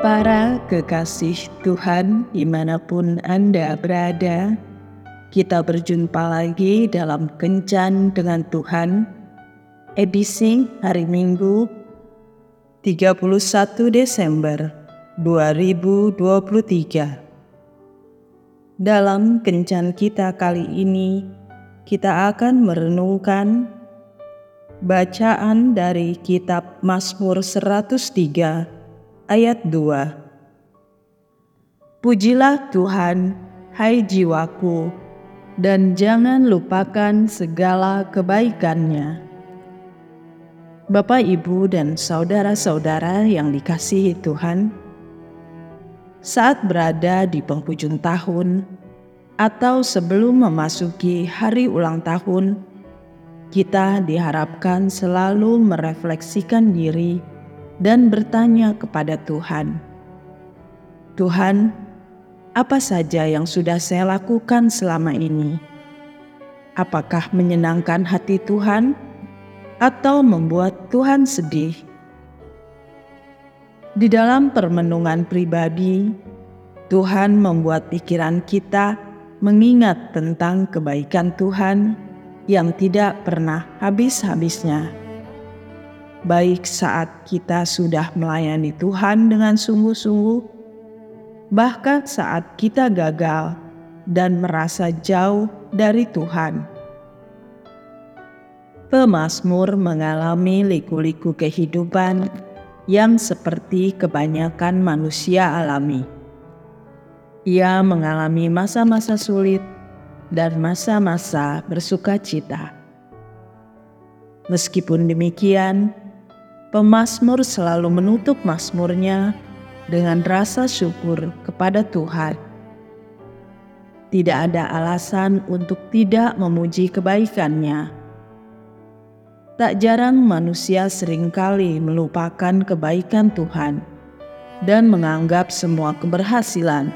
Para kekasih Tuhan di mana pun Anda berada, kita berjumpa lagi dalam Kencan dengan Tuhan, edisi hari Minggu 31 Desember 2023. Dalam Kencan kita kali ini, kita akan merenungkan bacaan dari kitab Mazmur 103 ayat 2. Pujilah Tuhan, hai jiwaku, dan jangan lupakan segala kebaikannya. Bapak, Ibu, dan saudara-saudara yang dikasihi Tuhan, saat berada di penghujung tahun atau sebelum memasuki hari ulang tahun, kita diharapkan selalu merefleksikan diri dan bertanya kepada Tuhan, "Tuhan, apa saja yang sudah saya lakukan selama ini? Apakah menyenangkan hati Tuhan atau membuat Tuhan sedih?" Di dalam permenungan pribadi, Tuhan membuat pikiran kita mengingat tentang kebaikan Tuhan yang tidak pernah habis-habisnya baik saat kita sudah melayani Tuhan dengan sungguh-sungguh, bahkan saat kita gagal dan merasa jauh dari Tuhan. Pemasmur mengalami liku-liku kehidupan yang seperti kebanyakan manusia alami. Ia mengalami masa-masa sulit dan masa-masa bersuka cita. Meskipun demikian, Pemasmur selalu menutup masmurnya dengan rasa syukur kepada Tuhan. Tidak ada alasan untuk tidak memuji kebaikannya. Tak jarang manusia sering kali melupakan kebaikan Tuhan dan menganggap semua keberhasilan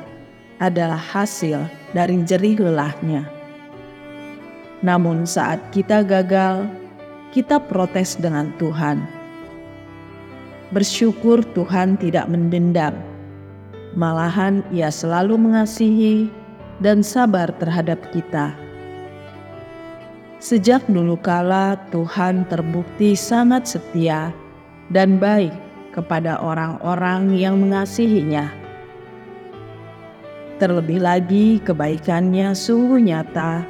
adalah hasil dari jerih lelahnya. Namun saat kita gagal, kita protes dengan Tuhan bersyukur Tuhan tidak mendendam. Malahan ia selalu mengasihi dan sabar terhadap kita. Sejak dulu kala Tuhan terbukti sangat setia dan baik kepada orang-orang yang mengasihinya. Terlebih lagi kebaikannya sungguh nyata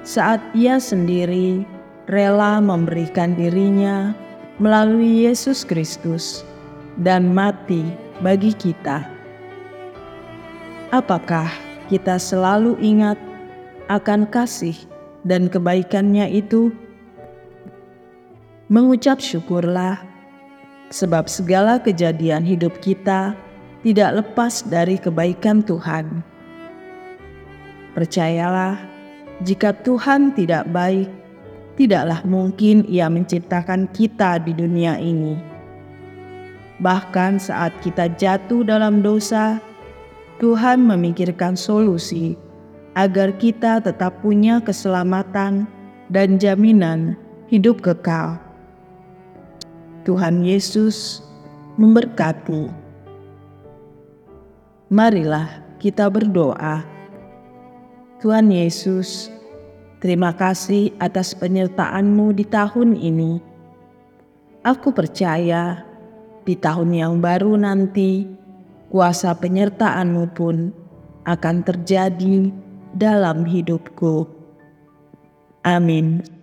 saat ia sendiri rela memberikan dirinya melalui Yesus Kristus dan mati bagi kita. Apakah kita selalu ingat akan kasih dan kebaikannya itu? Mengucap syukurlah, sebab segala kejadian hidup kita tidak lepas dari kebaikan Tuhan. Percayalah, jika Tuhan tidak baik, tidaklah mungkin Ia menciptakan kita di dunia ini. Bahkan saat kita jatuh dalam dosa, Tuhan memikirkan solusi agar kita tetap punya keselamatan dan jaminan hidup kekal. Tuhan Yesus memberkati. Marilah kita berdoa. Tuhan Yesus, Terima kasih atas penyertaanmu di tahun ini. Aku percaya di tahun yang baru nanti, kuasa penyertaanmu pun akan terjadi dalam hidupku. Amin.